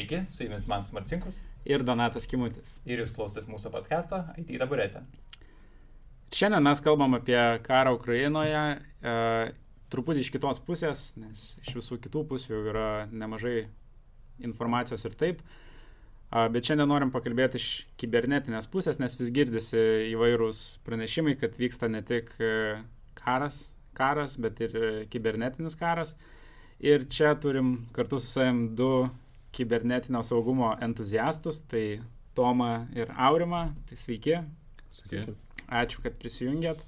Sveiki, su jumis Mantas Marcinkus. Ir Donatas Kimutis. Ir jūs klausotės mūsų podcast'o IT taburetė. Šiandien mes kalbam apie karą Ukrainoje, e, truputį iš kitos pusės, nes iš visų kitų pusių jau yra nemažai informacijos ir taip. A, bet šiandien norim pakalbėti iš kibernetinės pusės, nes vis girdisi įvairūs pranešimai, kad vyksta ne tik e, karas, karas, bet ir e, kibernetinis karas. Ir čia turim kartu su savim du kibernetinio saugumo entuziastus, tai Tomą ir Aurimą. Tai sveiki. Sveiki. Ačiū, kad prisijungėt.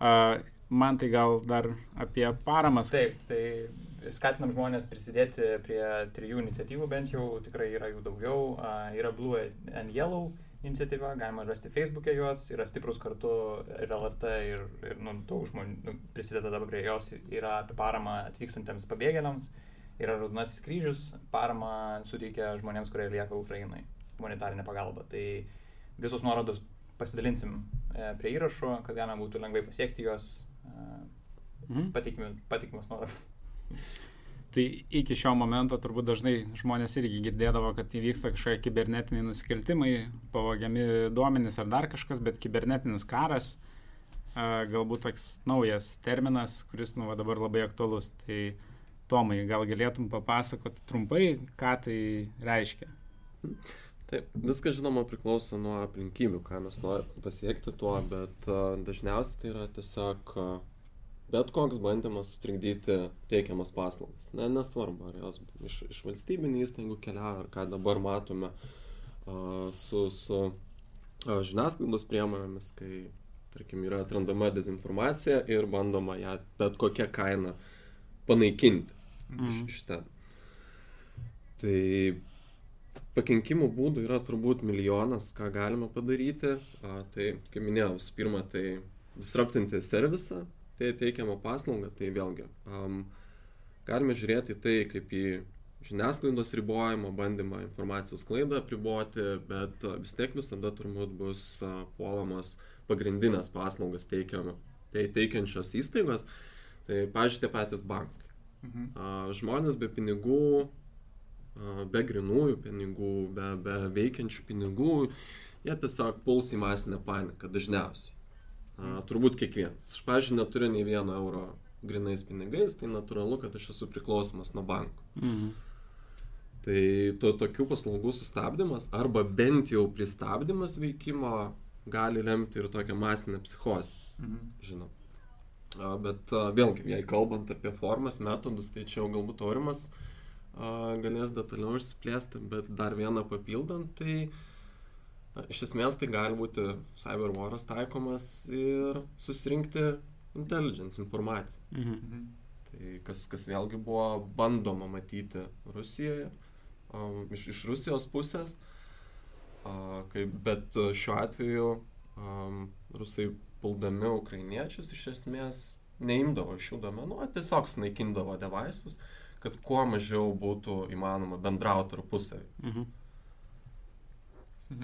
Uh, man tai gal dar apie paramas. Taip, tai skatinam žmonės prisidėti prie trijų iniciatyvų, bent jau tikrai yra jų daugiau. Uh, yra Blue and Yellow iniciatyva, galima rasti Facebook'e juos, yra stiprus kartu ir LRT ir, ir nu, daug žmonių nu, prisideda dabar prie jos, yra apie paramą atvykstantiems pabėgėliams, yra Raudonasis kryžius, paramą suteikia žmonėms, kurie lieka Ukrainai, humanitarinė pagalba. Tai visus nuorodos pasidalinsim e, prie įrašų, kad galima būtų lengvai pasiekti juos, e, Mhm. patikimas nuorodas. Tai iki šio momento turbūt dažnai žmonės irgi girdėdavo, kad įvyksta kažkokie kibernetiniai nusikaltimai, pavogiami duomenys ar dar kažkas, bet kibernetinis karas a, galbūt toks naujas terminas, kuris nu, va, dabar labai aktualus. Tai Tomai, gal galėtum papasakoti trumpai, ką tai reiškia? Taip, viskas žinoma priklauso nuo aplinkybių, ką mes norime pasiekti tuo, bet uh, dažniausiai tai yra tiesiog uh, bet koks bandymas sutrikdyti teikiamas paslaugas. Ne, nesvarbu, ar jos iš, iš valstybinių įstaigų keliauja, ar ką dabar matome uh, su, su žiniasklaidos priemonėmis, kai, tarkim, yra atrandama dezinformacija ir bandoma ją bet kokią kainą panaikinti Mhm. iš, iš ten. Tai pakenkimų būdų yra turbūt milijonas, ką galima padaryti. A, tai, kaip minėjau, visų pirma, tai disruptinti servisą, tai teikiamą paslaugą, tai vėlgi um, galime žiūrėti tai kaip į žiniasklaidos ribojimą, bandymą informacijos klaidą apriboti, bet vis tiek visada turbūt bus a, puolamos pagrindinės paslaugas teikiam, tai teikiančios įstaigos. Tai, pažiūrėjau, tie patys bankai. Mhm. Žmonės be pinigų, be grinųjų pinigų, be, be veikiančių pinigų, jie tiesiog puls į masinę paniką dažniausiai. A, turbūt kiekvienas. Aš, pažiūrėjau, neturiu nei vieno euro grinais pinigais, tai natūralu, kad aš esu priklausomas nuo bankų. Mhm. Tai to tokių paslaugų sustabdymas arba bent jau pristabdymas veikimo gali lemti ir tokią masinę psichozę, Mhm. žinau. A, Bet vėlgi, jei kalbant apie formas, metodus, tai čia jau galbūt Aurimas a, galės detaliau išsiplėsti, bet dar vieną papildant, tai a, iš esmės tai gali būti cyberwaras taikomas ir susirinkti intelligence informaciją. Mhm. Mhm. Tai kas, kas vėlgi buvo bandoma matyti Rusijoje, um, iš, iš Rusijos pusės, a, kaip, bet šiuo atveju um, rusai puldami ukrainiečius iš esmės neimdavo šių domenų, o tiesiog snaikindavo devaisus, kad kuo mažiau būtų įmanoma bendrauti tarpusavį. Mhm.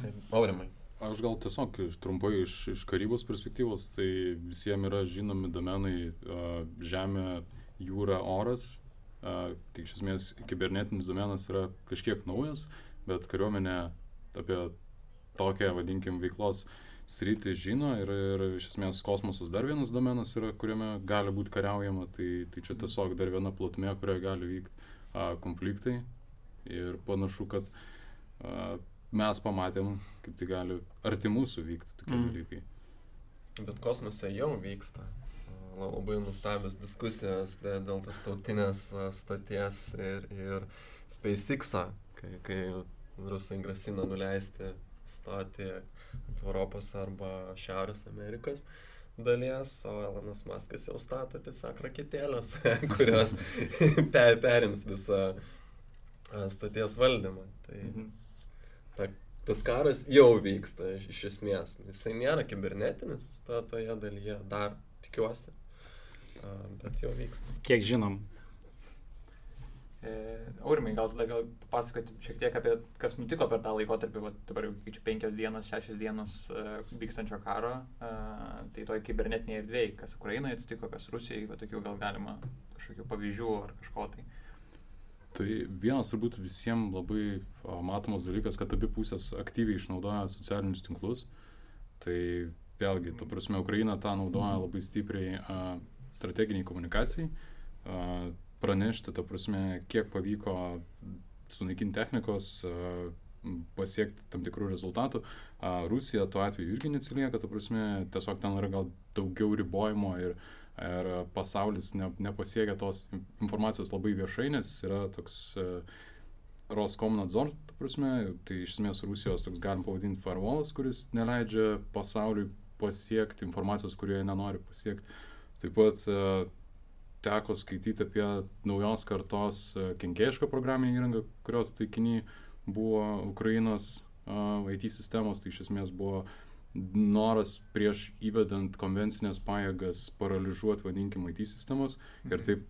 Tai, Aurimai. Aš gal tiesiog trumpai iš, iš karybos perspektyvos, tai visiems yra žinomi domenai a, žemė, jūra, oras. A, tai iš esmės kibernetinis domenas yra kažkiek naujas, bet kariuomenė apie tokią, vadinkim, veiklos sritį žino ir, ir iš esmės kosmosas dar vienas domenas yra, kuriame gali būti kariaujama, tai, tai čia tiesiog dar viena plotmė, kurioje gali vykti a, konfliktai ir panašu, kad a, mes pamatėm, kaip tai gali arti mūsų vykti tokie Mm. dalykai. Bet kosmose jau vyksta labai nustabios diskusijos dė- dėl tarptautinės stoties ir, ir SpaceX'ą, kai, kai rusai grasina nuleisti stoti ant Europos arba Šiaurės Amerikos dalies, o Elonas Maskas jau stato tiesiog raketėlės, kurios pe, perims visą stoties valdymą. Tai Mhm. ta, tas karas jau vyksta iš, esmės. Jisai nėra kibernetinis to, toje dalyje, dar tikiuosi, a, bet jau vyksta. Kiek žinom. E, Aurimai, gal tada gal papasakoti šiek tiek apie, kas nutiko per tą laikotarpį, va, dabar jau kaip čia penkios dienos, šešios dienos uh, vykstančio karo, uh, tai toj kibernetiniai erdvėjai, kas Ukrainoje atsitiko, kas Rusijai, va tokių gal galima kažkokių pavyzdžių ar kažko tai. Tai vienas turbūt visiems labai matomas dalykas, kad abi pusės aktyviai išnaudoja socialinius tinklus. Tai vėlgi, ta prasme, Ukraina tą naudoja labai stipriai a, strateginiai komunikacijai, a, pranešti, ta prasme, kiek pavyko sunaikinti technikos, pasiekti tam tikrų rezultatų. Rusija tuo atveju irgi neatsilieka, ta prasme, tiesiog ten yra gal daugiau ribojimo ir ir pasaulis ne, nepasiekia tos informacijos labai viešai, nes yra toks Roskomnadzor, ta prasme, tai iš esmės Rusijos toks galim pavadinti firewallas, kuris neleidžia pasauliui pasiekti informacijos, kurie nenori pasiekti. Taip pat teko skaityti apie naujos kartos uh, kenkėjišką programinę įrangą, kurios taikiniai buvo Ukrainos IT sistemos, tai iš esmės buvo noras prieš įvedant konvencinės pajėgas paralyžuoti, vadinkim, IT sistemas ir taip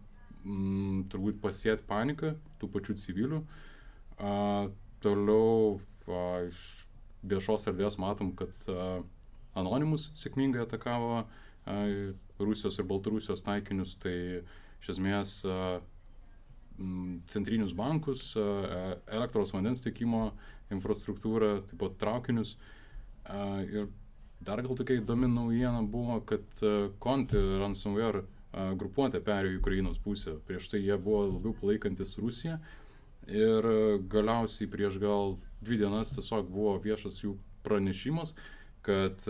mm, turbūt pasėti paniką tų pačių civilių. A, toliau a, iš viešos erdvės matom, kad a, Anonimus sėkmingai atakavo Rusijos ir Baltarusijos taikinius, tai iš esmės centrinius bankus, a, elektros vandens tiekimo infrastruktūrą, taip pat traukinius. Ir dar gal tokia įdomi naujiena buvo, kad Conti ransomware grupuotė perėjo į Ukrainos pusę. Prieš tai jie buvo labiau palaikantis Rusiją. Ir galiausiai prieš gal dvi dienas tiesiog buvo viešas jų pranešimas, kad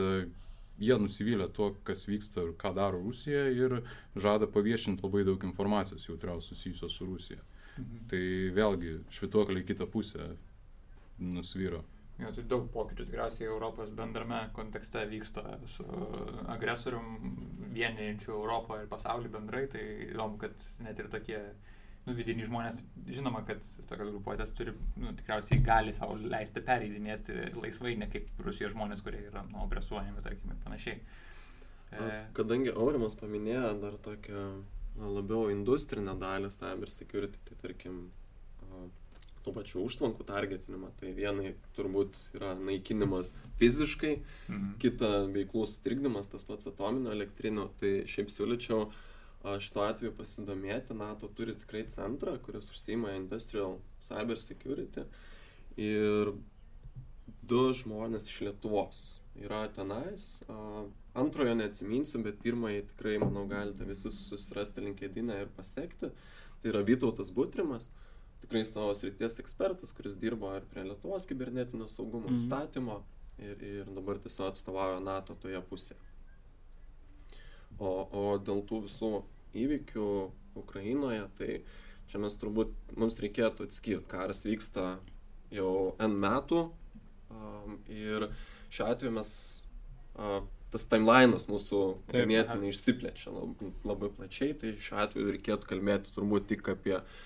jie nusivylę tuo, kas vyksta ir ką daro Rusija ir žada paviešinti labai daug informacijos jautriausios susijusios su Rusija. Mhm. Tai vėlgi švituokliai kitą pusę nusvyro. Jo, tai daug pokyčių tikriausiai Europos bendrame kontekste vyksta su agresorium vienijančiu Europą ir pasaulį bendrai, tai įdomu, kad net ir tokie nu, vidiniai žmonės, žinoma, kad tokios grupuotės turi, nu, tikriausiai gali savo leisti pereidinėti laisvai, ne kaip Rusijos žmonės, kurie yra nu, opresuojami, tarkim, ir panašiai. E... Kadangi Aurimas paminėjo dar tokią labiau industrinę dalį cyber security, tai tarkim, tų pačių užtvankų targetinimą. Tai vienai turbūt yra naikinimas fiziškai, mhm. kita veiklų sutrikdymas, tas pats atominio elektrinio. Tai šiaip siūlyčiau šituo atveju pasidomėti. NATO turi tikrai centrą, kuris užsima Industrial Cyber Security. Ir du žmonės iš Lietuvos yra tenais. Antrojo neatsiminsiu, bet pirmąjį tikrai, manau, galite visi susirasti linkedinę ir pasiekti. Tai yra Vytautas Butrimas. Tikrai savo srities ekspertas, kuris dirbo ir prie Lietuvos kibernetinio saugumo mm. įstatymo ir, ir dabar tiesiog atstovauja NATO toje pusėje. O, o dėl tų visų įvykių Ukrainoje, tai čia mes turbūt, mums reikėtų atskirti, karas vyksta jau N metų um, ir šiuo atveju mes, uh, tas timelinas mūsų ganėtinai išsiplečia labai, labai plačiai, tai šiuo atveju reikėtų kalbėti turbūt tik apie uh,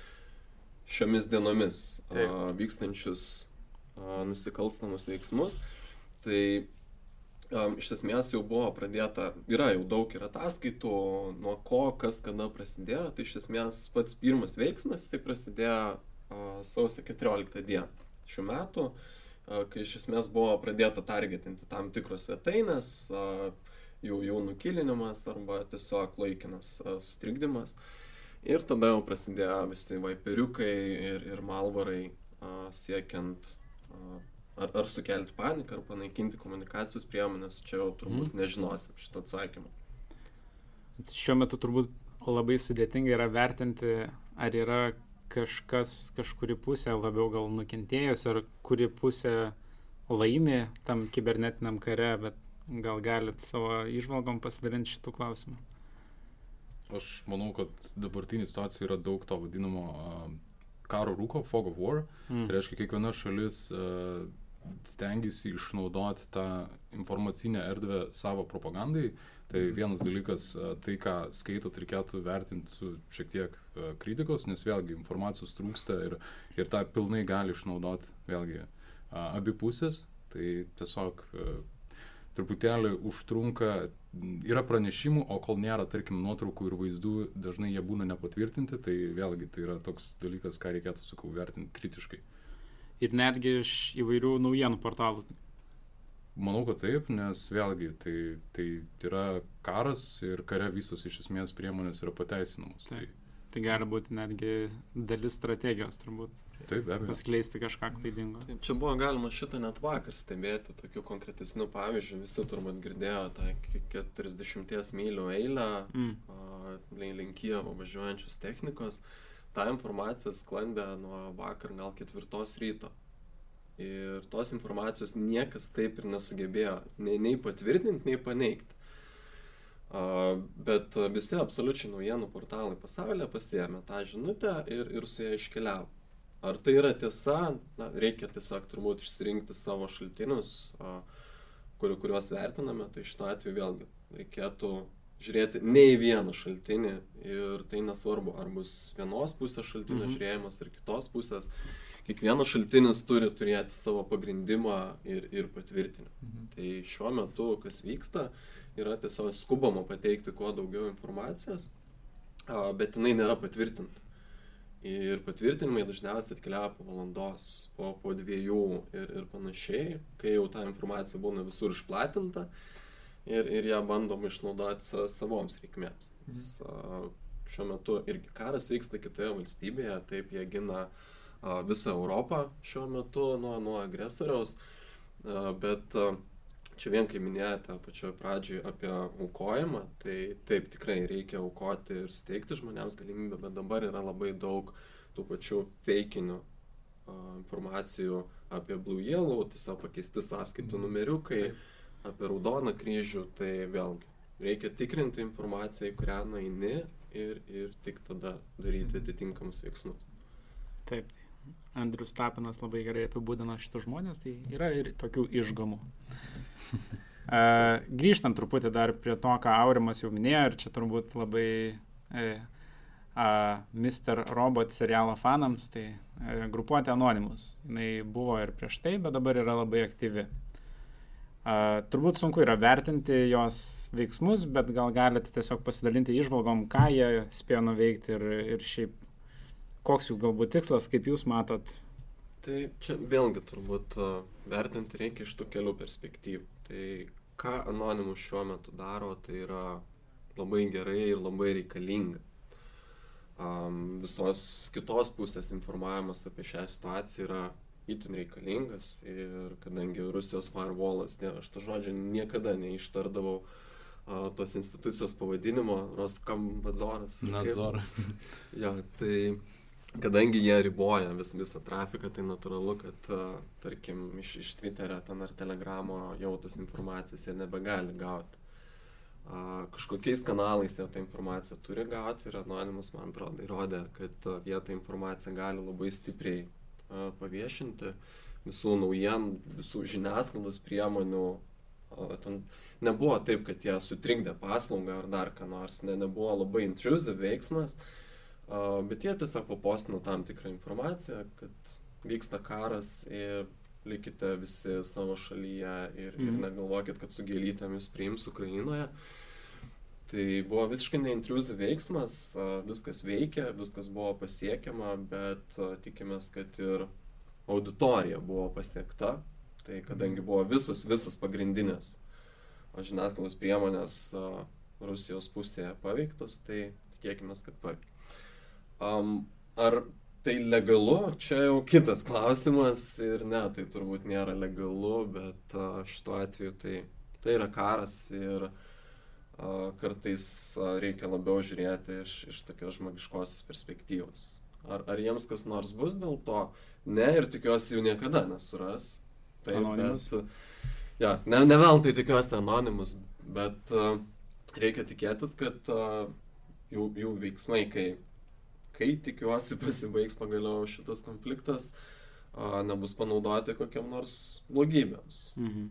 šiomis dienomis a, vykstančius a, nusikalstamus veiksmus. Tai iš esmės jau buvo pradėta, yra jau daug ir ataskaitų, nuo ko, kas kada prasidėjo. Tai iš esmės pats pirmas veiksmas, tai prasidėjo sausio 14 dieną šių metų, kai iš esmės buvo pradėta targetinti tam tikros svetainės, jų, jų nukilinimas arba tiesiog laikinas sutrikdymas. Ir tada jau prasidėjo visi vaiperiukai ir, ir malvarai siekiant ar, ar sukelti paniką, ar panaikinti komunikacijos priemonės. Čia jau turbūt mm. nežinosim šitą atsakymą. Šiuo metu turbūt labai sudėtinga yra vertinti, ar yra kažkas, kažkuri pusė labiau gal nukentėjus, ar kuri pusė laimi tam kibernetiniam kare, bet gal galit savo išvalgom pasidalinti šitų klausimų. Aš manau, kad dabartinė situacija yra daug to vadinamo uh, karo rūko, fog of war. Mm. Tai reiškia, kiekviena šalis uh, stengiasi išnaudoti tą informacinę erdvę savo propagandai. Tai vienas dalykas, uh, tai ką skaitot, reikėtų vertinti su šiek tiek uh, kritikos, nes vėlgi informacijos trūksta ir, ir tą pilnai gali išnaudoti vėlgi uh, abi pusės. Tai tiesiog truputėlį užtrunka yra pranešimų, o kol nėra, tarkim, nuotraukų ir vaizdų, dažnai jie būna nepatvirtinti, tai vėlgi tai yra toks dalykas, ką reikėtų, sakau, vertinti kritiškai. Ir netgi iš įvairių naujienų portalų. Manau, kad taip, nes vėlgi tai, tai yra karas ir kare visos iš esmės priemonės yra pateisinamos. Tai, Tai gali būti netgi dalis strategijos turbūt. Taip, be abejo. Paskleisti kažką klaidingo. Taip, čia buvo galima šitą net vakar stebėti, tokių konkretesnių pavyzdžių. Visi turbūt girdėjo tą 40 mylių eilę Mm. a, link Kievo važiuojančios technikos. Ta informacija sklandė nuo vakar gal ketvirtos ryto. Ir tos informacijos niekas taip ir nesugebėjo nei, nei patvirtinti, nei paneigti. A, Bet visi absoliučiai naujienų portalai pasaulyje pasiemė tą žinutę ir, ir su ją iškeliavo. Ar tai yra tiesa, na, reikia tiesiog turbūt išsirinkti savo šaltinius, kur, kuriuos vertiname, tai šituo atveju vėlgi reikėtų žiūrėti ne į vieną šaltinį ir tai nesvarbu, ar bus vienos pusės šaltinio Mhm. žiūrėjimas ar kitos pusės. Kiekvienas šaltinis turi turėti savo pagrindimą ir, ir patvirtinimą. Mhm. Tai šiuo metu, kas vyksta, yra tiesiog skubama pateikti kuo daugiau informacijos, bet jinai nėra patvirtinta. Ir patvirtinimai dažniausiai atkeliauja po valandos, po, po dviejų ir, ir panašiai, kai jau ta informacija būna visur išplatinta ir, ir ją bandoma išnaudoti sa, savoms reikmėms. Nes, a, šiuo metu irgi karas vyksta kitoje valstybėje, taip jie gina visą Europą šiuo metu nuo, nuo agresoriaus, bet čia vien kai minėjote pačioje pradžioje apie aukojimą, tai taip tikrai reikia aukoti ir steigti žmonėms galimybę, bet dabar yra labai daug tų pačių feikinių informacijų apie Blue Yellow, tiesiog pakeisti sąskaitų Mhm. numeriukai, Taip. Apie Raudoną kryžių, tai vėlgi reikia tikrinti informaciją, į kurią nueini ir, ir tik tada daryti atitinkamus veiksmus. Taip. Andrius Tapinas labai gerai apibūdino šitus žmonės, tai yra ir tokių išgamų. E, grįžtant truputį dar prie to, ką Aurimas jau minėjo, ir čia turbūt labai e, a, Mr. Robot serialo fanams, tai e, grupuotė Anonymous. Jis buvo ir prieš tai, bet dabar yra labai aktyvi. A, turbūt sunku yra vertinti jos veiksmus, bet gal galite tiesiog pasidalinti išvalgom, ką jie spėjo nuveikti ir, ir šiaip koks jų galbūt tikslas, kaip jūs matot. Tai čia vėlgi turbūt a, vertinti reikia iš tų kelių perspektyvų. Tai ką Anonymous šiuo metu daro, tai yra labai gerai ir labai reikalinga. Um, visos kitos pusės informavimas apie šią situaciją yra itin reikalingas ir kadangi Rusijos firewallas, ne, aš to žodžio niekada neištardavau uh, tos institucijos pavadinimo, Roskambadzoras. Nadzor. Jo, tai kadangi jie riboja vis, visą trafiką, tai natūralu, kad, a, tarkim, iš, iš Twitterio ten ar Telegramo jau tos informacijos jie nebegali gauti. A, kažkokiais kanalais jie tą informaciją turi gauti ir Anonymous, man atrodo, įrodė, kad a, jie tą informaciją gali labai stipriai a, paviešinti visų naujienų, visų žiniasklaidos priemonių. Ten nebuvo taip, kad jie sutrikdė paslaugą ar dar ką nors, ne, nebuvo labai intrusive veiksmas. Bet jie tiesiog papostino tam tikrą informaciją, kad vyksta karas ir likite visi savo šalyje ir, mm. ir Mhm. negalvokit, kad su gėlytėm jūs priims Ukrainoje. Tai buvo visiškai neintrusive veiksmas, viskas veikia, viskas buvo pasiekiama, bet tikimės, kad ir auditorija buvo pasiekta. Tai kadangi buvo visos, visos pagrindinės žiniasklaidos priemonės Rusijos pusėje paveiktos, tai tikėkime, kad pavyks. Um, ar tai legalu, čia jau kitas klausimas ir ne, tai turbūt nėra legalu, bet uh, šituo atveju tai, tai yra karas ir uh, kartais uh, reikia labiau žiūrėti iš, iš tokios žmogiškosios perspektyvos. Ar, ar jiems kas nors bus dėl to? Ne ir tikiuosi jų niekada nesuras. Taip, Anonymous? bet, ja, ne, ne veltui tikiuosi anonimus, bet uh, reikia tikėtis, kad uh, jų, jų veiksmai, kai, kai tikiuosi pasibaigs pagaliau šitas konfliktas, a, nebus panaudoti kokiam nors blogybėms Mhm.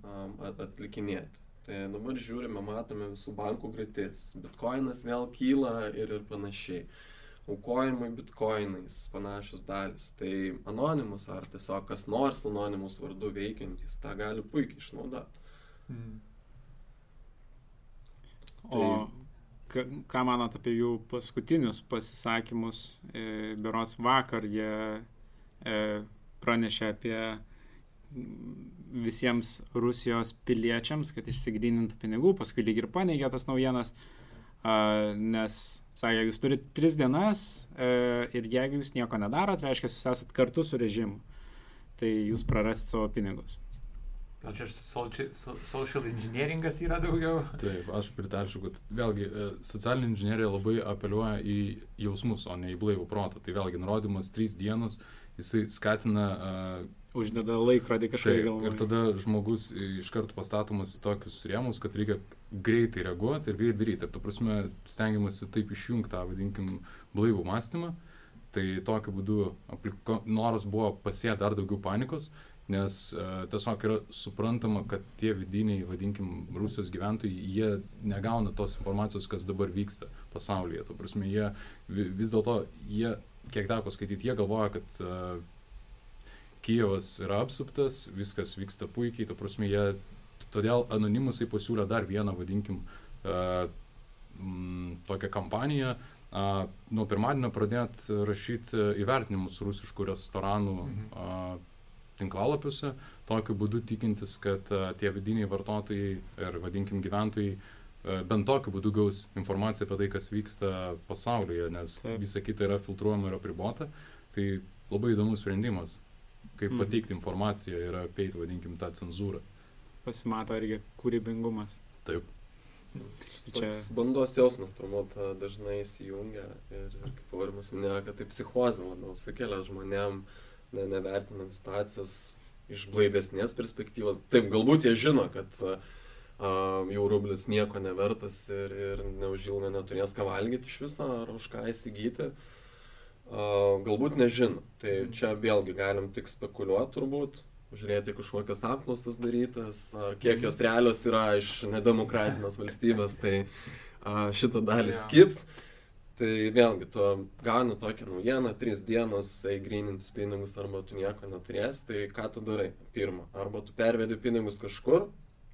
at- atlikinėti. Tai dabar žiūrime, matome visų bankų griūtis, bitkoinas vėl kyla ir, ir panašiai. Aukojimai bitkoinais, panašios dalis. Tai anonimus ar tiesiog kas nors anonimus vardu veikiantys tą gali puikiai išnaudoti. Mhm. O ką, ką manot apie jų paskutinius pasisakymus? E, Berots vakar jie e, pranešė apie mm, visiems Rusijos piliečiams, kad išsigrynintų pinigų, paskui lyg ir paneigė tas naujienas. Nes, sakė, jūs turite tris dienas uh, ir jeigu jūs nieko nedarot, reiškia, jūs esat kartu su režimu. Tai jūs prarasit savo pinigus. Gal čia social, social engineeringas yra daugiau? Taip, aš pritarčiau, kad vėlgi e, socialinė inžinierija labai apeliuoja į jausmus, o ne į blaivų protą. Tai vėlgi nurodymas trys dienos, jisai skatina uh, uždeda laikrodį kažkaip galvoje. Ir tada žmogus iš karto pastatomas į tokius rėmus, kad reikia greitai reaguoti ir greitai daryti. Ir tu prasme, stengiamasi taip išjungti tą, vadinkim, blaivų mąstymą. Tai tokiu būdu noras buvo pasėti dar daugiau panikos, nes uh, tiesiog yra suprantama, kad tie vidiniai, vadinkim, Rusijos gyventojai, jie negauna tos informacijos, kas dabar vyksta pasaulyje. Tu prasme, jie vis dėlto, jie, kiek teko skaityti, jie galvoja, kad uh, Kijevas yra apsuptas, viskas vyksta puikiai, ta prasme, jie, todėl anonimusai pasiūlė dar vieną, vadinkim, uh, m, tokią kampaniją, uh, nuo pirmadienio pradėti rašyti įvertinimus rusiškų restoranų uh, tinklalapiuose, tokiu būdu tikintis, kad uh, tie vidiniai vartotojai ir, vadinkim, gyventojai uh, bent tokiu būdu gaus informaciją apie tai, kas vyksta pasaulyje, nes Taip. visa kita yra filtruojama ir apribota. Tai labai įdomus sprendimas kaip mhm. pateikti informaciją ir apeiti, vadinkim, tą cenzūrą. Pasimato irgi kūrybingumas. Taip. Čia bandos jausmas turbūt dažnai įsijungia ir, ir kaip Aurimas minėjo, kad tai psichozė labiau sukelia žmonėm, ne, nevertinant situacijos iš blaivesnės perspektyvos. Taip, galbūt jie žino, kad uh, jau rublis nieko nevertas ir, ir neužilgą neturės ką valgyti iš viso ar už ką įsigyti. Uh, galbūt nežino. Tai čia vėlgi galim tik spekuliuoti turbūt, žiūrėti kažkokias apklausas darytas, kiek jos realios yra iš nedemokratinės valstybės, tai šitą dalį skip. Tai vėlgi, tu gauni tokią naujieną, tris dienas įgrinintis pinigus arba tu nieko neturėsi, tai ką tu darai? Pirma, arba tu pervedi pinigus kažkur,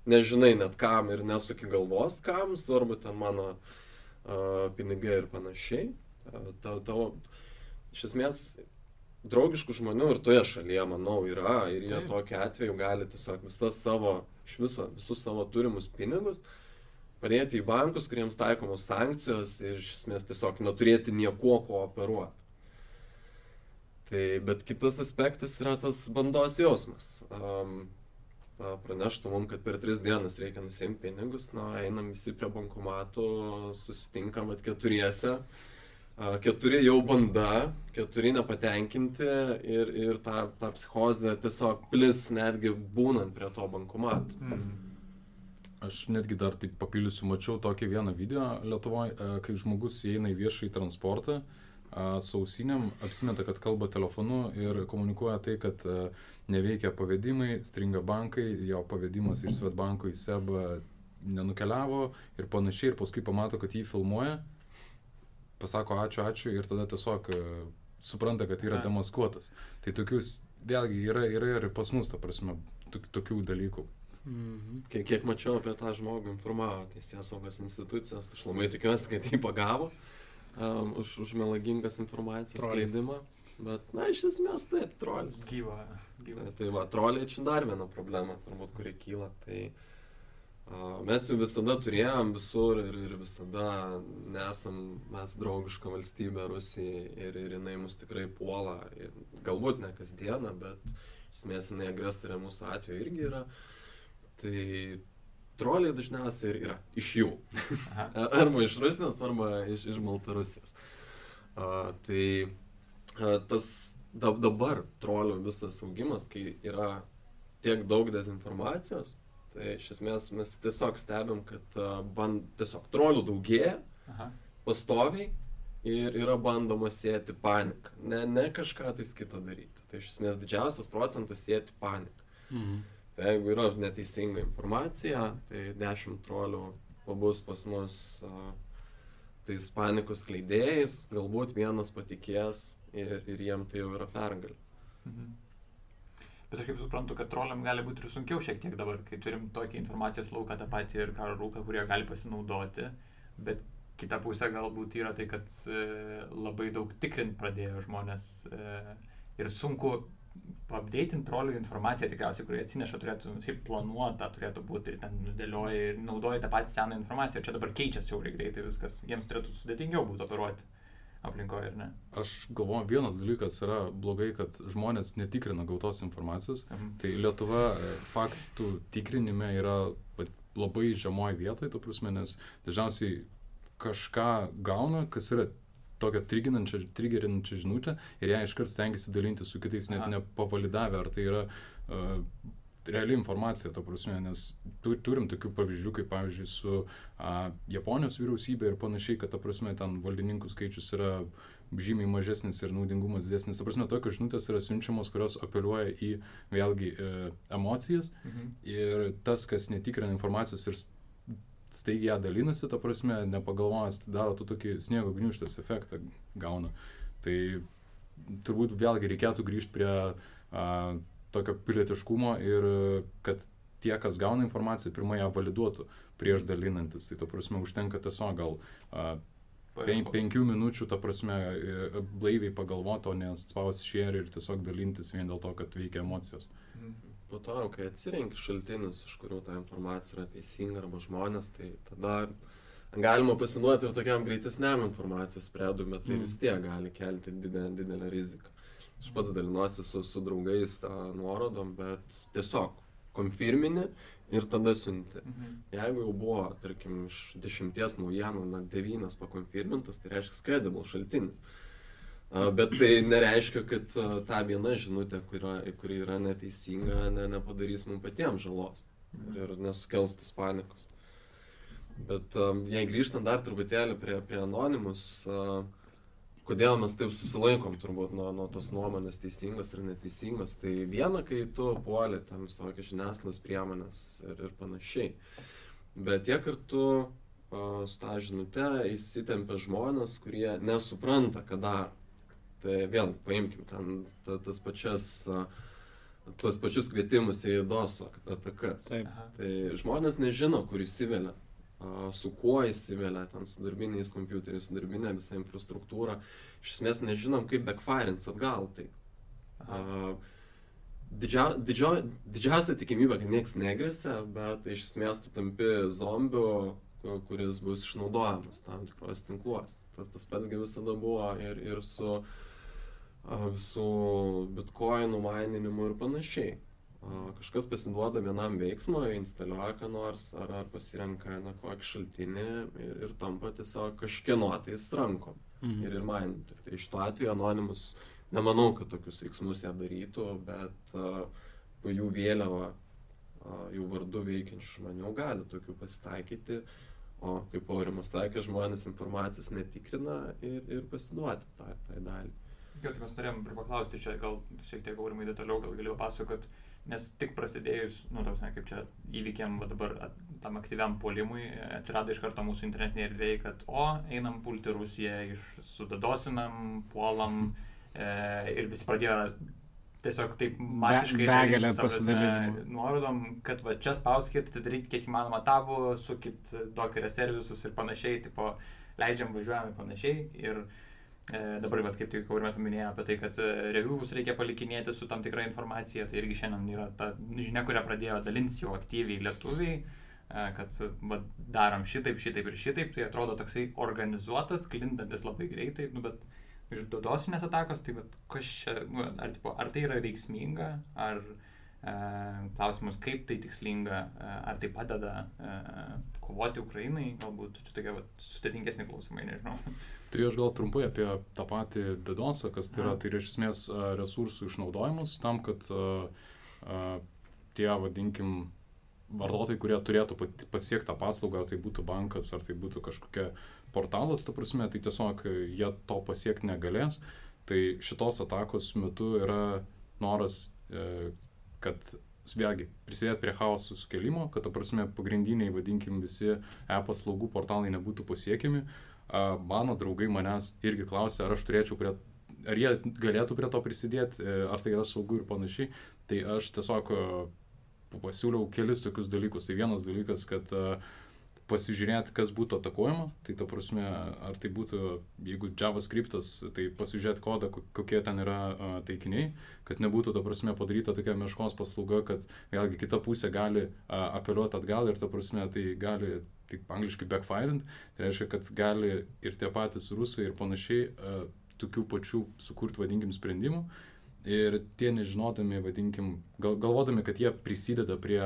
nežinai net kam ir nesuki galvos kam, svarbu ten mano uh, pinigai ir panašiai. Uh, tavo, tavo, iš esmės draugiškų žmonių ir toje šalyje, manau, yra ir jie tokiu atveju gali tiesiog visas savo, iš viso, visus savo turimus pinigus padėti į bankus, kuriems taikomos sankcijos ir iš esmės tiesiog neturėti nieko ko operuoti. Tai, bet kitas aspektas yra tas bandos jausmas. Um, praneštų mums, kad per tris dienas reikia nusimti pinigus, na, einam visi prie bankomatų, susitinkam at keturiese, uh, keturi jau banda, keturi nepatenkinti ir, ir ta, ta psichozė tiesiog plis netgi būnant prie to bankomato. Mm. Aš netgi dar taip papildysiu, mačiau tokį vieną video Lietuvoje, kai žmogus įeina į viešąjį transportą su ausiniam, apsimeta, kad kalba telefonu ir komunikuoja tai, kad neveikia pavedimai, stringa bankai, jo pavedimas iš Svetbanko į SEB nenukeliavo ir panašiai, ir paskui pamato, kad jį filmuoja pasako ačiū, ačiū ir tada tiesiog e, supranta, kad yra demaskuotas. Tai tokius, vėlgi, yra, yra ir pas mus, ta prasme, tokių dalykų. Mhm. Kiek, kiek mačiau apie tą žmogų informavo teisės saugos institucijos, tai aš labai tikiuosi, kad jį pagavo um, už, už melagingos informacijos skleidimą. Bet, na, iš esmės taip, trolis. Gyva. gyva. Tai, tai va, troliai čia dar viena problema, turbūt, kuri kyla. Tai, uh, Mes jų visada turėjom visur ir, ir visada nesam mes draugiška valstybė Rusijai ir, ir jinai mus tikrai puola. Ir galbūt ne kasdieną, bet esmės jinai agresorė mūsų atveju irgi yra. Tai troliai dažniausiai ir yra iš jų. arba iš Rusijos, arba iš, iš Baltarusijos. A, tai a, tas dabar trolių visas augimas, kai yra tiek daug dezinformacijos, Tai iš esmės mes tiesiog stebim, kad band, tiesiog trolių daugėja Aha. pastoviai ir yra bandoma sėti paniką. Ne, ne kažką tais kitą daryti. Tai iš esmės didžiausias procentas sėti paniką. Mhm. Tai jeigu yra neteisinga informacija, tai 10 trolių pabus pas mus uh, tais panikos kleidėjais, galbūt vienas patikės ir, ir jiem tai jau yra pergalė. Mhm. Bet aš kaip suprantu, kad troliam gali būti ir sunkiau šiek tiek dabar, kai turim tokį informacijos lauką tą patį ir karo rūką, kurie gali pasinaudoti. Bet kita pusė galbūt yra tai, kad e, labai daug tikrint pradėjo žmonės e, ir sunku updating trolių informaciją tikriausiai, kurį atsineša, turėtų, nu, šiaip planuota turėtų būti ir ten dėlioja ir naudoja tą patį seną informaciją. Čia dabar keičiasi jau greitai viskas. Jiems turėtų sudėtingiau būti operuoti aplinkoje, ar ne? Aš galvoju, vienas dalykas yra blogai, kad žmonės netikrina gautos informacijos. Mhm. Tai Lietuva e, faktų tikrinime yra labai žemoj vietoje, to prasme, nes dažniausiai kažką gauna, kas yra tokią trigerinančią žinutę ir ją iškart stengiasi dalinti su kitais, net nepavalidavę, ar tai yra uh, reali informacija, ta prasme, nes tu, turim tokių pavyzdžių, kaip pavyzdžiui su a, Japonijos vyriausybė ir panašiai, kad ta prasme ten valdininkų skaičius yra žymiai mažesnis ir naudingumas didesnis. Ta prasme, tokios žinutės yra siunčiamos, kurios apeliuoja į vėlgi e, emocijas mhm. ir tas, kas netikrina informacijos ir staigiai ją dalinasi, ta prasme, nepagalvojęs, daro tu tokį sniego gniuštės efektą gauna. Tai turbūt vėlgi reikėtų grįžti prie a, tokio pilietiškumo ir kad tie, kas gauna informaciją, pirmą ją validuotų prieš dalinantis. Tai ta prasme užtenka tiesiog gal a, pen, penkių minučių, ta prasme, e, blaiviai pagalvoti, o nespausti share ir tiesiog dalintis vien dėl to, kad veikia emocijos. Mhm. Po to, kai atsirenki šaltinius, iš kurių ta informacija yra teisinga arba žmonės, tai tada galima pasiduoti ir tokiam greitesniam informacijos spredui, bet tai mm. vis tiek gali kelti didelę, didelę riziką. Aš pats dalinuosi su, su draugais tą nuorodom, bet tiesiog konfirmini ir tada siunti. Mhm. Jeigu jau buvo, tarkim, iš dešimties naujienų, na, devynas pakonfirmintas, tai reiškia credible šaltinis. Bet tai nereiškia, kad ta viena žinutė, kuri, kuri yra neteisinga, ne, nepadarys mums patiems žalos ir, ir nesukels tos panikos. Bet jei grįžtant dar truputėlį prie, prie anonimus, uh, kodėl mes taip susilaikom turbūt nuo, nuo tos nuomonės teisingos ir neteisingos. Tai viena, kai tu puoli tam visokias žiniasklaidos priemonės ir, ir panašiai. Bet tiek kartu su tą žinutę įsitempia žmonės, kurie nesupranta, ką daro. Tai vėl paimkim ten ta, tas pačias uh, tuos pačius kvietimus į DOSO atakas. Taip. Tai žmonės nežino, kur įsivelia su kuo įsivelia, ten su darbiniais kompiuteriais, su darbinė visa infrastruktūra. Iš esmės nežinom, kaip backfirins atgal tai. Uh, didžia, didžio, didžiausia tikimybė, kad niekas negresia, bet iš esmės tu tampi zombiu, kuris bus išnaudojamas tam tikros tinkluos. Tas, tas pats visada buvo ir, ir su visų bitkoinų maininimu ir panašiai kažkas pasiduoda vienam veiksmui, instaliuoja ką nors ar, ar pasirenka na, kokį šaltinį ir, ir tampa tiesiog kažkieno tais rankom mhm. ir, ir mainyti. Tai iš to atveju anonimus nemanau, kad tokius veiksmus jie darytų, bet uh, po jų vėliava, uh, jų vardu veikiančių žmonių gali tokių pasitaikyti, o kaip Aurimas sakė, žmonės informacijos netikrina ir, ir pasiduoti tai, tai dalį. Jo, tai mes norėjom ir paklausti čia, gal šiek tiek Aurimai detaliau, gal galėjau pasakoti, nes tik prasidėjus, nu, tausia, kaip čia įvykiam dabar at, tam aktyviam puolimui, atsirado iš karto mūsų internetinėje erdvėje, kad o, einam pulti Rusiją, iš sudadosinam, puolam e, ir visi pradėjo tiesiog taip masiškai begalę pasidalinimų. Nuorodom, kad va čia spauskit, darykit kiek įmanoma tabų, sukit dokerio servisus ir panašiai, tipo, leidžiam važiuojam ir panašiai. Ir, dabar, bet kaip tik Aurimas minėjo apie tai, kad e, reviewus reikia palikinėti su tam tikra informacija, tai irgi šiandien yra ta žinia, kurią pradėjo dalinti jau aktyviai lietuviai, e, kad va, darom šitaip, šitaip ir šitaip, tai atrodo toksai organizuotas, klintantis labai greitai, nu, bet iš dodosinės atakos, tai va, čia, nu, ar, tipo, ar tai yra veiksminga, ar e, klausimas, kaip tai tikslinga, e, ar tai padeda e, kovoti Ukrainai, galbūt čia tokie va, sudėtingesni klausimai, nežinau. Tai aš gal trumpai apie tą patį DDoSą, kas tai yra, tai yra iš esmės resursų išnaudojimas tam, kad uh, uh, tie, vadinkim, vartotojai, kurie turėtų pasiekti tą paslaugą, ar tai būtų bankas, ar tai būtų kažkokia portalas, ta prasme, tai tiesiog jie to pasiekti negalės. Tai šitos atakos metu yra noras, e, kad vėlgi prisidėti prie chaosų skelimo, kad, ta prasme, pagrindiniai, vadinkim, visi e-paslaugų portalai nebūtų pasiekiami, mano draugai manęs irgi klausė, ar aš turėčiau prie, ar jie galėtų prie to prisidėti, e, ar tai yra saugu ir panašiai. Tai aš tiesiog pasiūliau kelis tokius dalykus. Tai vienas dalykas, kad pasižiūrėti, kas būtų atakuojama, tai ta prasme, ar tai būtų, jeigu JavaScriptas, tai pasižiūrėti kodą, kokie ten yra uh, taikiniai, kad nebūtų, ta prasme, padaryta tokia meškos paslauga, kad vėlgi kita pusė gali uh, apeliuoti atgal ir, ta prasme, tai gali, taip angliškai backfirint, tai reiškia, kad gali ir tie patys rusai ir panašiai uh, tokių pačių sukurti, vadinkim, sprendimų. Ir tie nežinodami, vadinkim, gal, galvodami, kad jie prisideda prie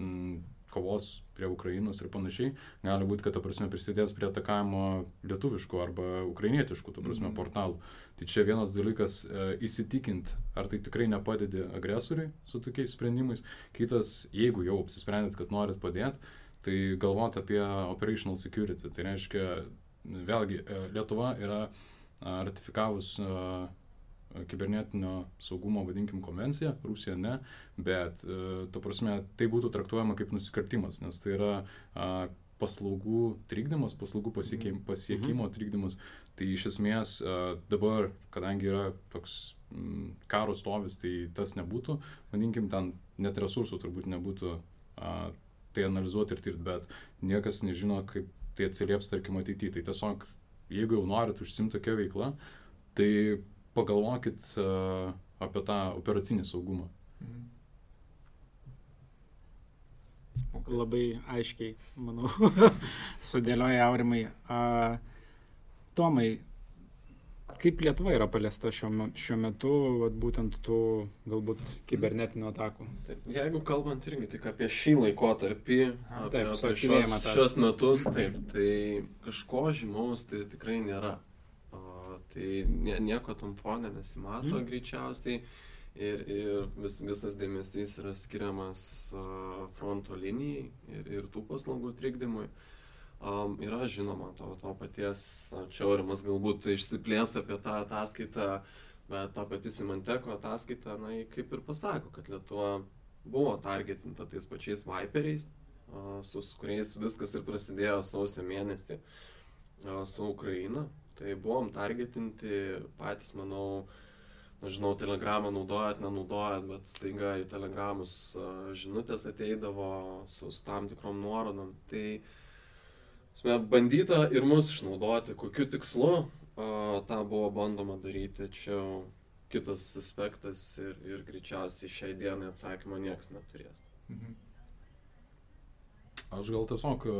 mm, kovos prie Ukrainos ir panašiai, gali būti, kad, ta prasme, prisidės prie atakavimo lietuviškų arba ukrainietiškų, ta prasme, mm. portalų. Tai čia vienas dalykas e, įsitikint, ar tai tikrai nepadedi agresoriui su tokiais sprendimais. Kitas, jeigu jau apsisprendėt, kad norit padėti, tai galvoti apie operational security. Tai reiškia, vėlgi, e, Lietuva yra ratifikavus kibernetinio saugumo, vadinkim, konvenciją, Rusija ne, bet, e, ta prasme, tai būtų traktuojama kaip nusikaltimas, nes tai yra paslaugų trikdymas, paslaugų pasiekimo, mhm. pasiekimo trikdymas. Tai iš esmės dabar, kadangi yra toks karo stovis, tai tas nebūtų, vadinkim, ten net resursų turbūt nebūtų tai analizuoti ir tirti, bet niekas nežino, kaip tai atsilieps, tarkim, ateityje. Tai tiesiog, jeigu jau norit užsimti tokią veiklą, tai pagalvokit uh, apie tą operacinį saugumą. Mhm. Labai aiškiai, manau, sudėlioja aurimai. Uh, Tomai, kaip Lietuva yra paliesta šiuo, šiuo metu, vat, būtent tų galbūt kibernetinių atakų? Taip, jeigu kalbant irgi tik apie šį laikotarpį, A, apie, taip, apie šios, šios metus, taip, tai kažko žymaus tai tikrai nėra tai nie, nieko tam fone nesimato mm. greičiausiai ir, ir vis, visas dėmesys yra skiriamas uh, fronto linijai ir, ir tų paslaugų trikdymui. Um, yra žinoma to, to paties, čia Aurimas galbūt išsiplės apie tą ataskaitą, bet ta pati Simanteko ataskaita, na, kaip ir pasako, kad Lietuva buvo targetinta tais pačiais Viperiais, uh, su kuriais viskas ir prasidėjo sausio mėnesį uh, su Ukraina, Tai buvom targetinti patys, manau, nežinau, telegramą naudojat, nenaudojat, bet staiga į telegramus žinutės ateidavo su tam tikrom nuorodom. Tai sme, bandyta ir mus išnaudoti, kokiu tikslu a, tą buvo bandoma daryti. Čia kitas aspektas ir, ir greičiausiai šiai dienai atsakymo niekas neturės. Mhm. Aš gal tiesiog e,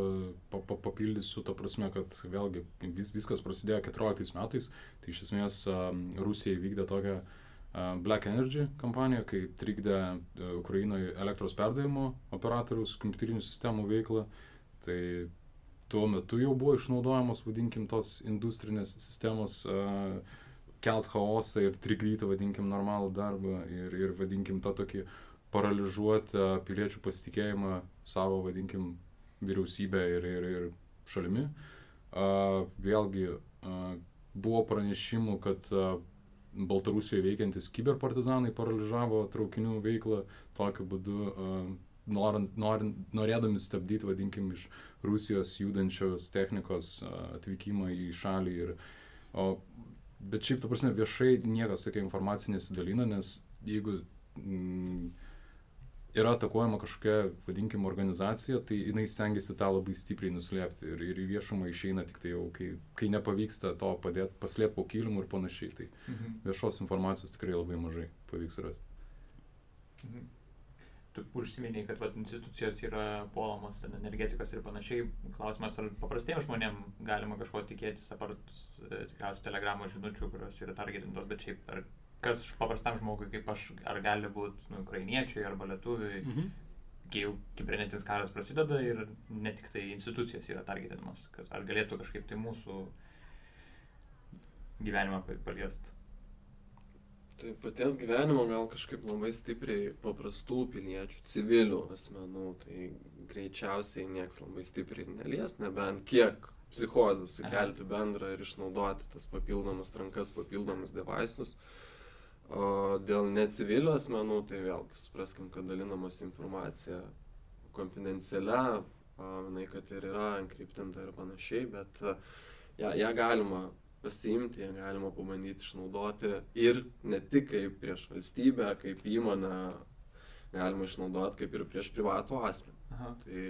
pa, pa, papildysiu tą prasme, kad vėlgi vis, viskas prasidėjo 14 metais, tai iš esmės e, Rusija įvykdė tokią e, Black Energy kampaniją, kai trikdė Ukrainoje elektros perdavimo operatorius, kompiuterinių sistemų veiklą. Tai tuo metu jau buvo išnaudojamos, vadinkim, tos industrinės sistemos kelt chaosą ir trikdyti, vadinkim, normalų darbą ir, ir vadinkim, tą tokį paralyžuoti piliečių pasitikėjimą savo, vadinkim, vyriausybę ir, ir, ir šalimi. Vėlgi buvo pranešimų, kad Baltarusijoje veikiantis kiberpartizanai paralyžavo traukinių veiklą tokiu būdu, norint, norint, norėdami stabdyti, vadinkim, iš Rusijos judančios technikos atvykimą į šalį. Ir, o, bet šiaip, ta prasme, viešai niekas tokia informacija nesidalina, nes jeigu yra atakuojama kažkokia, vadinkim, organizacija, tai jinai stengiasi tą labai stipriai nuslėpti ir, ir į viešumą išeina tik tai jau, kai, kai nepavyksta to padėti, paslėpti po kilimu ir panašiai. Tai mhm. viešos informacijos tikrai labai mažai pavyks rasti. Mhm. Tu užsiminiai, kad vat, institucijos yra puolamos, ten energetikos ir panašiai. Klausimas, ar paprastiems žmonėms galima kažko tikėtis, apart e, tikriausiai telegramo žinučių, kurios yra targetintos, bet šiaip ar kas paprastam žmogui kaip aš, ar gali būti nu, ukrainiečiui arba lietuviui, mhm. kai jau kibernetinis karas prasideda ir ne tik tai institucijos yra targetinamos, ar galėtų kažkaip tai mūsų gyvenimą paliesti. Tai paties gyvenimo gal kažkaip labai stipriai paprastų piliečių, civilių asmenų, tai greičiausiai nieks labai stipriai nelies, nebent kiek psichozę sukelti bendrą ir išnaudoti tas papildomas rankas, papildomus devaisus. Uh, O dėl necivilių asmenų, tai vėlgi supraskim, kad dalinamas informacija konfidencialia, manai, kad ir yra enkriptinta ir panašiai, bet ją, ją galima pasiimti, ją galima pabandyti išnaudoti ir ne tik kaip prieš valstybę, kaip įmonę, galima išnaudoti kaip ir prieš privatų asmenį. Aha. Tai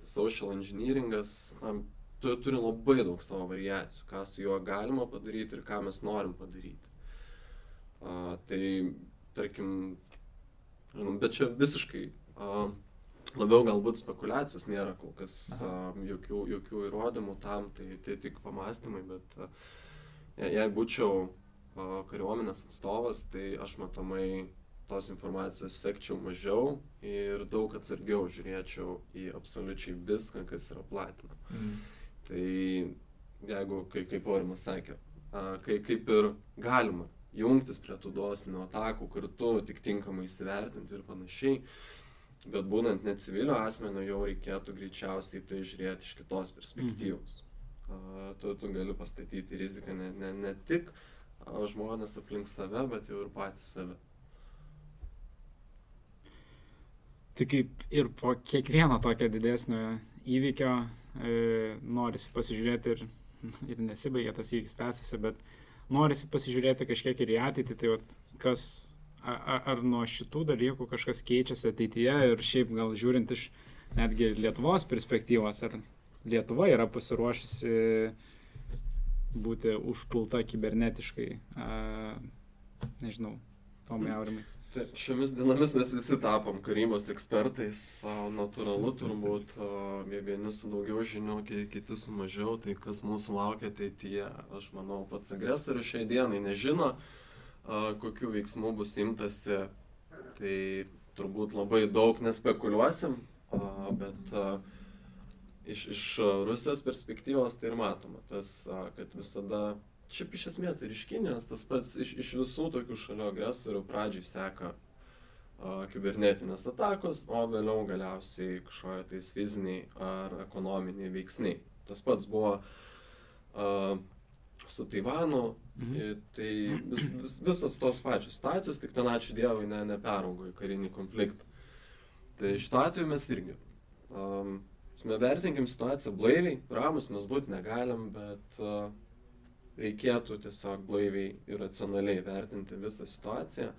social engineeringas, na, tu, turi labai daug savo variacijų, ką su juo galima padaryti ir ką mes norim padaryti. A, tai, tarkim, žinom, bet čia visiškai a, labiau galbūt spekulacijos nėra kol kas a, jokių, jokių įrodymų tam, tai, tai tik pamastymai, bet a, jei būčiau a, kariuomenės atstovas, tai aš matomai tos informacijos sekčiau mažiau ir daug atsargiau žiūrėčiau į absoliučiai viską, kas yra platinama. Mm. Tai jeigu, kai, kaip Aurimas sakė, kai kaip ir galima jungtis prie tų dosinių atakų kartu, tik tinkamai įsivertinti ir panašiai, bet būnant ne civilio asmenio jau reikėtų greičiausiai tai žiūrėti iš kitos perspektyvos. Mhm. Tu, tu gali pastatyti riziką ne, ne, ne tik žmonės aplink save, bet jau ir patys save. Tai kaip ir po kiekvieno tokio didesnio įvykio e, norisi pasižiūrėti ir, ir nesibaigia tas įvykis tęsiasi, bet norisi pasižiūrėti kažkiek ir į ateitį, tai vat, kas, ar, ar nuo šitų dalykų kažkas keičiasi ateityje ir šiaip gal žiūrint iš netgi Lietuvos perspektyvos, ar Lietuva yra pasiruošusi būti užpulta kibernetiškai, a, nežinau, Tomai Aurimai. Taip, šiomis dienomis mes visi tapom karybos ekspertais, natūralu turbūt, vieni su daugiau žinių, kiti su mažiau, tai kas mūsų laukia ateityje, aš manau, pats agresorius šiai dienai nežino, kokiu veiksmu bus imtasi, tai turbūt labai daug nespekuliuosim, bet iš, iš Rusijos perspektyvos tai ir matoma, tas, kad visada šiaip iš esmės ir iš Kinijos tas pats iš, iš visų tokių šalių agresorių pradžiai seka a, kibernetinės atakos, o vėliau galiausiai kažkokie tais fiziniai ar ekonominiai veiksniai. Tas pats buvo a, su Taivanu, mhm. tai vis, vis, visos tos pačios situacijos, tik ten ačiū Dievui ne, neperaugo į karinį konfliktą. Tai šituo atveju mes irgi. Um, vertinkim situaciją blaiviai, ramus mes būti negalim, bet uh, reikėtų tiesiog blaiviai ir racionaliai vertinti visą situaciją.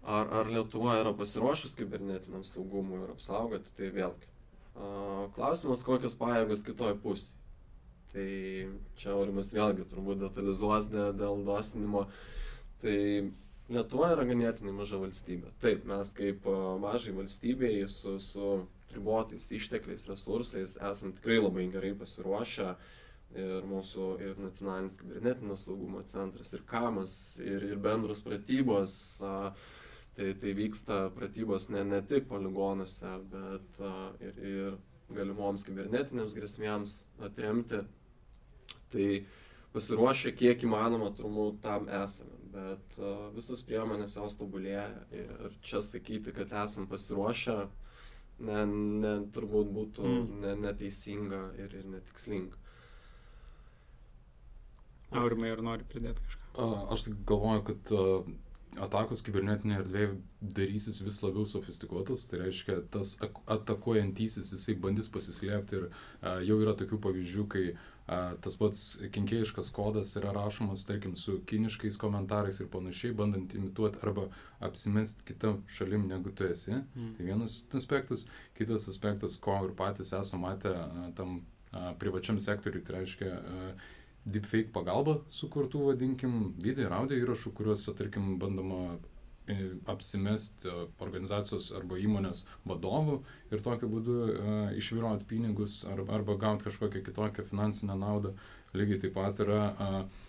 Ar, ar Lietuva yra pasiruošus kibernetiniam saugumui ir apsaugoti, tai vėlgi. Klausimas, kokios pajėgos kitoje pusėje. Tai čia Aurimas vėlgi turbūt detalizuos dėl, dosinimo. Tai Lietuva yra ganėtinai maža valstybė. Taip, mes kaip mažai valstybei su, su ribotais ištekliais, resursais esam tikrai labai gerai pasiruošę uh, ir mūsų ir nacionalinis kibernetinio saugumo centras, ir kamas, ir, ir bendros pratybos. A, tai, tai vyksta pratybos ne, ne tik poligonuose, bet a, ir, ir galimoms kibernetinėms grėsmėms atremti. Tai pasiruošę kiek įmanoma turbūt tam esame, bet uh, visos priemonės jos tobulėja ir čia sakyti, kad esam pasiruošę, ne, ne, turbūt būtų mm. ne, neteisinga ir, ir netikslinga. Aurimai, ar nori pridėti kažką? Aš galvoju, kad atakos kibernetinėje erdvėje darysis vis labiau sofistikuotas, tai reiškia, tas atakuojantysis jisai bandys pasislėpti ir a, jau yra tokių pavyzdžių, kai a, tas pats kenkėjiškas kodas yra rašomas, tarkim, su kiniškais komentarais ir panašiai, bandant imituoti arba apsimesti kitą šalim negu tu esi. Mm. Tai vienas aspektas. Kitas aspektas, ko ir patys esame matę tam a, privačiam sektoriui, tai reiškia, a, deepfake pagalba sukurtų, vadinkim, video ir audio įrašų, kuriuose, tarkim, bandoma e, apsimesti e, organizacijos arba įmonės vadovų ir tokiu būdu uh, išviroti pinigus arba, arba gauti kažkokią kitokią finansinę naudą. Lygiai taip pat yra uh,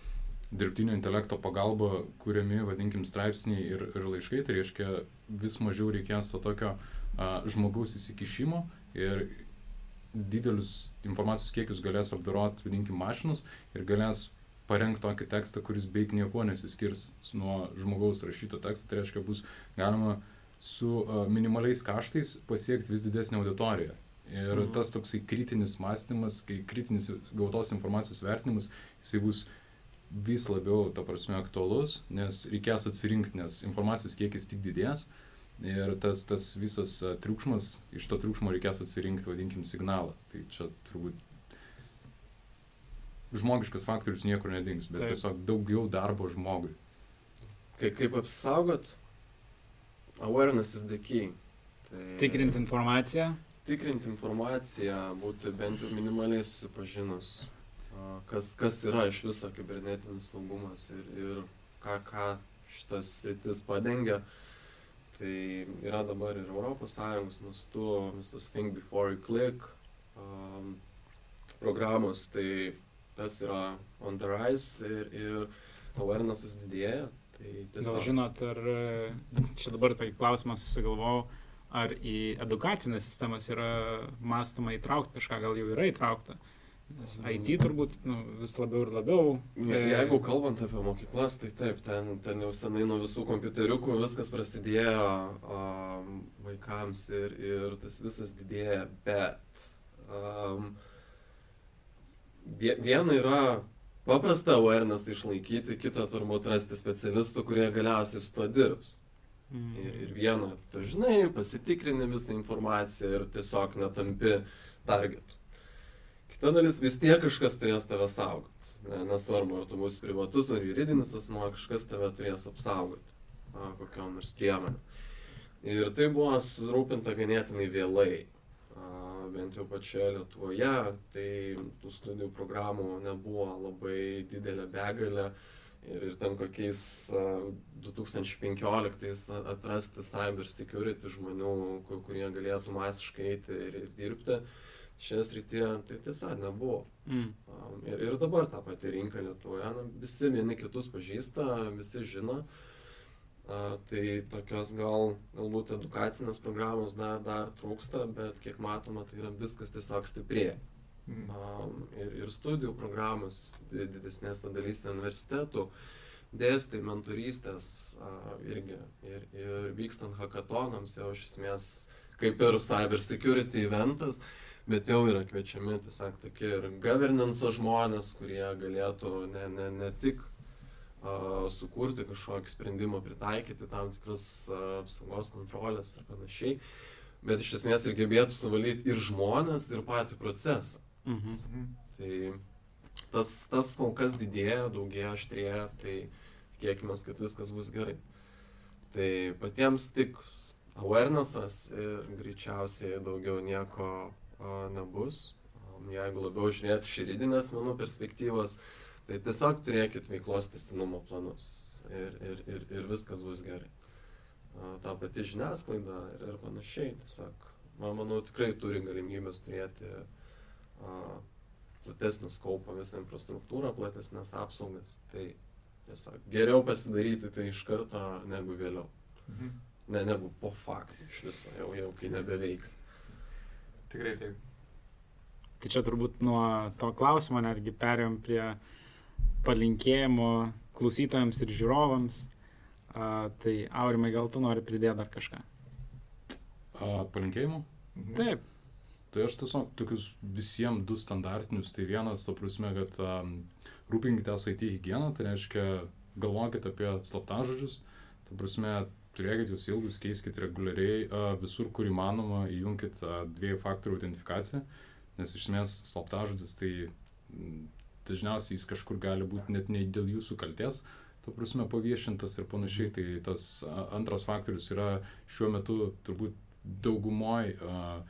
dirbtinio intelekto pagalba kuriami, vadinkim, straipsniai ir, ir laiškai, tai reiškia vis mažiau reikės to tokio uh, žmogaus įsikišimo ir didelius informacijos kiekius galės apdoroti, vadinkim, mašinos ir galės parengti tokį tekstą, kuris beveik nieko nesiskirs nuo žmogaus rašyto teksto. Tai reiškia, bus galima su uh, minimaliais kaštais pasiekti vis didesnį auditoriją. Ir mhm. tas toksai kritinis mąstymas, kai kritinis gautos informacijos vertinimas, jisai bus vis labiau, ta prasme, aktualus, nes reikės atsirinkti, nes informacijos kiekis tik didės. Uh, Ir tas, tas visas triukšmas, iš to triukšmo reikės atsirinkti, vadinkim, signalą. Tai čia turbūt žmogiškas faktorius niekur nedings, bet Taip. tiesiog daugiau darbo žmogui. Kai, kaip apsaugot, awareness is the key. Tai... Tikrinti informaciją. tikrinti informaciją, būti bent jau minimaliai susipažinus, kas, kas yra iš viso kibernetinis saugumas ir, ir ką, ką šitas sritis padengia. Tai yra dabar ir ES mastu, visos Think Before You Click um, programos, tai tas yra on the rise ir, ir awarenessas didėja. Tai tiesiog... Gal žinot, ar čia dabar tai klausimas susigalvojau, ar į edukacinę sistemas yra mąstoma įtraukti kažką, gal jau yra įtraukta. Nes IT turbūt nu, vis labiau ir labiau. Je, jeigu kalbant apie mokyklas, tai taip, ten, ten jau senai nuo visų kompiuteriukų viskas prasidėjo um, vaikams ir, ir tas visas didėja, bet um, viena yra paprasta awareness išlaikyti, kita turbūt rasti specialistų, kurie galiausiai su to dirbs. Mm. Ir, ir viena, tu žinai, pasitikrini visą informaciją ir tiesiog netampi targetu. Dalis vis tiek kažkas turės tave saugoti. Ne, nesvarbu, ar tu būsi privatus ar juridinis asmuo, kažkas tave turės apsaugoti kokiam nors priemonėm. Ir tai buvo surūpinta ganėtinai vėlai. Bent jau pačioje Lietuvoje, tai tų studijų programų nebuvo labai didelė begalė ir, ir ten kokiais uh, 2015 atrasti cyber security žmonių, kurie galėtų masiškai eiti ir, ir dirbti šioje srityje, tai tiesa nebuvo. Mm. Um, ir, ir dabar ta pati rinka Lietuvoje, na, visi vieni kitus pažįsta, visi žino. Uh, tai tokios gal, galbūt edukacinės programos dar, dar trūksta, bet kiek matoma, tai yra viskas tiesiog stiprėja. Um, ir, ir studijų programos didesnės dalyse universitetų, dėstai mentorystės uh, irgi. Ir, ir vykstant hackathonams jau iš esmės kaip ir cyber security eventas, bet jau yra kviečiami tiesiog tokie ir governance žmonės, kurie galėtų ne, ne, ne tik uh, sukurti kažkokį sprendimą, pritaikyti tam tikras uh, apsaugos kontrolės ir panašiai, bet iš esmės ir gebėtų suvaldyti ir žmonės, ir patį procesą. Mhm. Tai tas, tas kol kas didėja, daugėja, aštrėja, tai tikėkime, kad viskas bus gerai. Tai patiems tik awarenessas ir greičiausiai daugiau nieko nebus. Jeigu labiau žiūrėti iš juridinės menų perspektyvos, tai tiesiog turėkit veiklos testinumo planus ir, ir, ir, ir viskas bus gerai. Ta pati žiniasklaida ir, ir panašiai, tiesiog, man manau, tikrai turi galimybės turėti platesnį skaupą, visą infrastruktūrą, platesnės apsaugas. Tai tiesiog geriau pasidaryti tai iš karto negu vėliau. Mhm. Ne, negu po faktų iš viso, jau, jau kai nebeveiks. Tikrai taip. Tai čia turbūt nuo to klausimo netgi perėjom prie palinkėjimo klausytojams ir žiūrovams. A, tai Aurimai, gal tu nori pridėti dar kažką? A, palinkėjimų? Mhm. Taip. Tai aš tiesiog tokius visiems du standartinius. Tai vienas, ta prasme, kad um, rūpinkitės IT higieną, tai reiškia galvokit apie slaptažodžius. Ta prasme, turėkit jūs ilgus, keiskit reguliariai, uh, visur, kur įmanoma, įjunkit uh, dviejų faktorių identifikaciją, nes iš esmės slaptažodis tai dažniausiai jis kažkur gali būti net ne dėl jūsų kalties, ta prasme, paviešintas ir panašiai. Tai tas uh, antras faktorius yra šiuo metu turbūt daugumoje uh,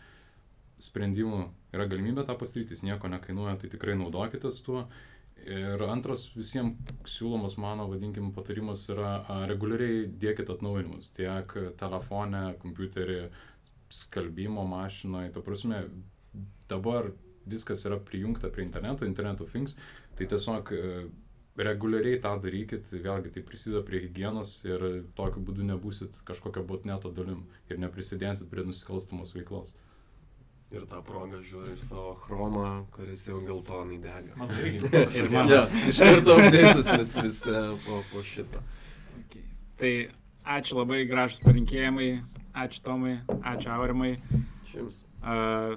sprendimų yra galimybė tą pasidaryti, jis nieko nekainuoja, tai tikrai naudokitės tuo. Ir antras visiems siūlomas mano, vadinkim, patarimas yra a, reguliariai dėkit atnaujinimus tiek telefone, kompiuterį, skalbimo mašinoje. Ta prasme, dabar viskas yra prijungta prie interneto, interneto things, tai tiesiog e, reguliariai tą darykit, vėlgi tai prisideda prie hygienos ir tokiu būdu nebūsit kažkokio botneto dalim ir neprisidėsit prie nusikalstamos veiklos ir tą progą žiūriu iš savo chromą, kuris jau geltonai dega. Man irgi. ir man. Ja, iš karto apdėtas vis, vis po, po šito. Okay. Tai ačiū labai gražus palinkėjimai, ačiū Tomai, ačiū Aurimai. Jums. Uh,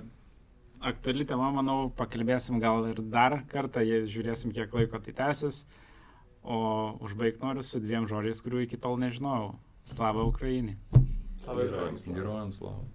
aktuali tema, manau, pakalbėsim gal ir dar kartą, jei žiūrėsim, kiek laiko tai tęsis. O užbaigti noriu su dviem žodžiais, kurių iki tol nežinojau. Slava Ukrainai. Slava Ukrainai. Gerojams slava.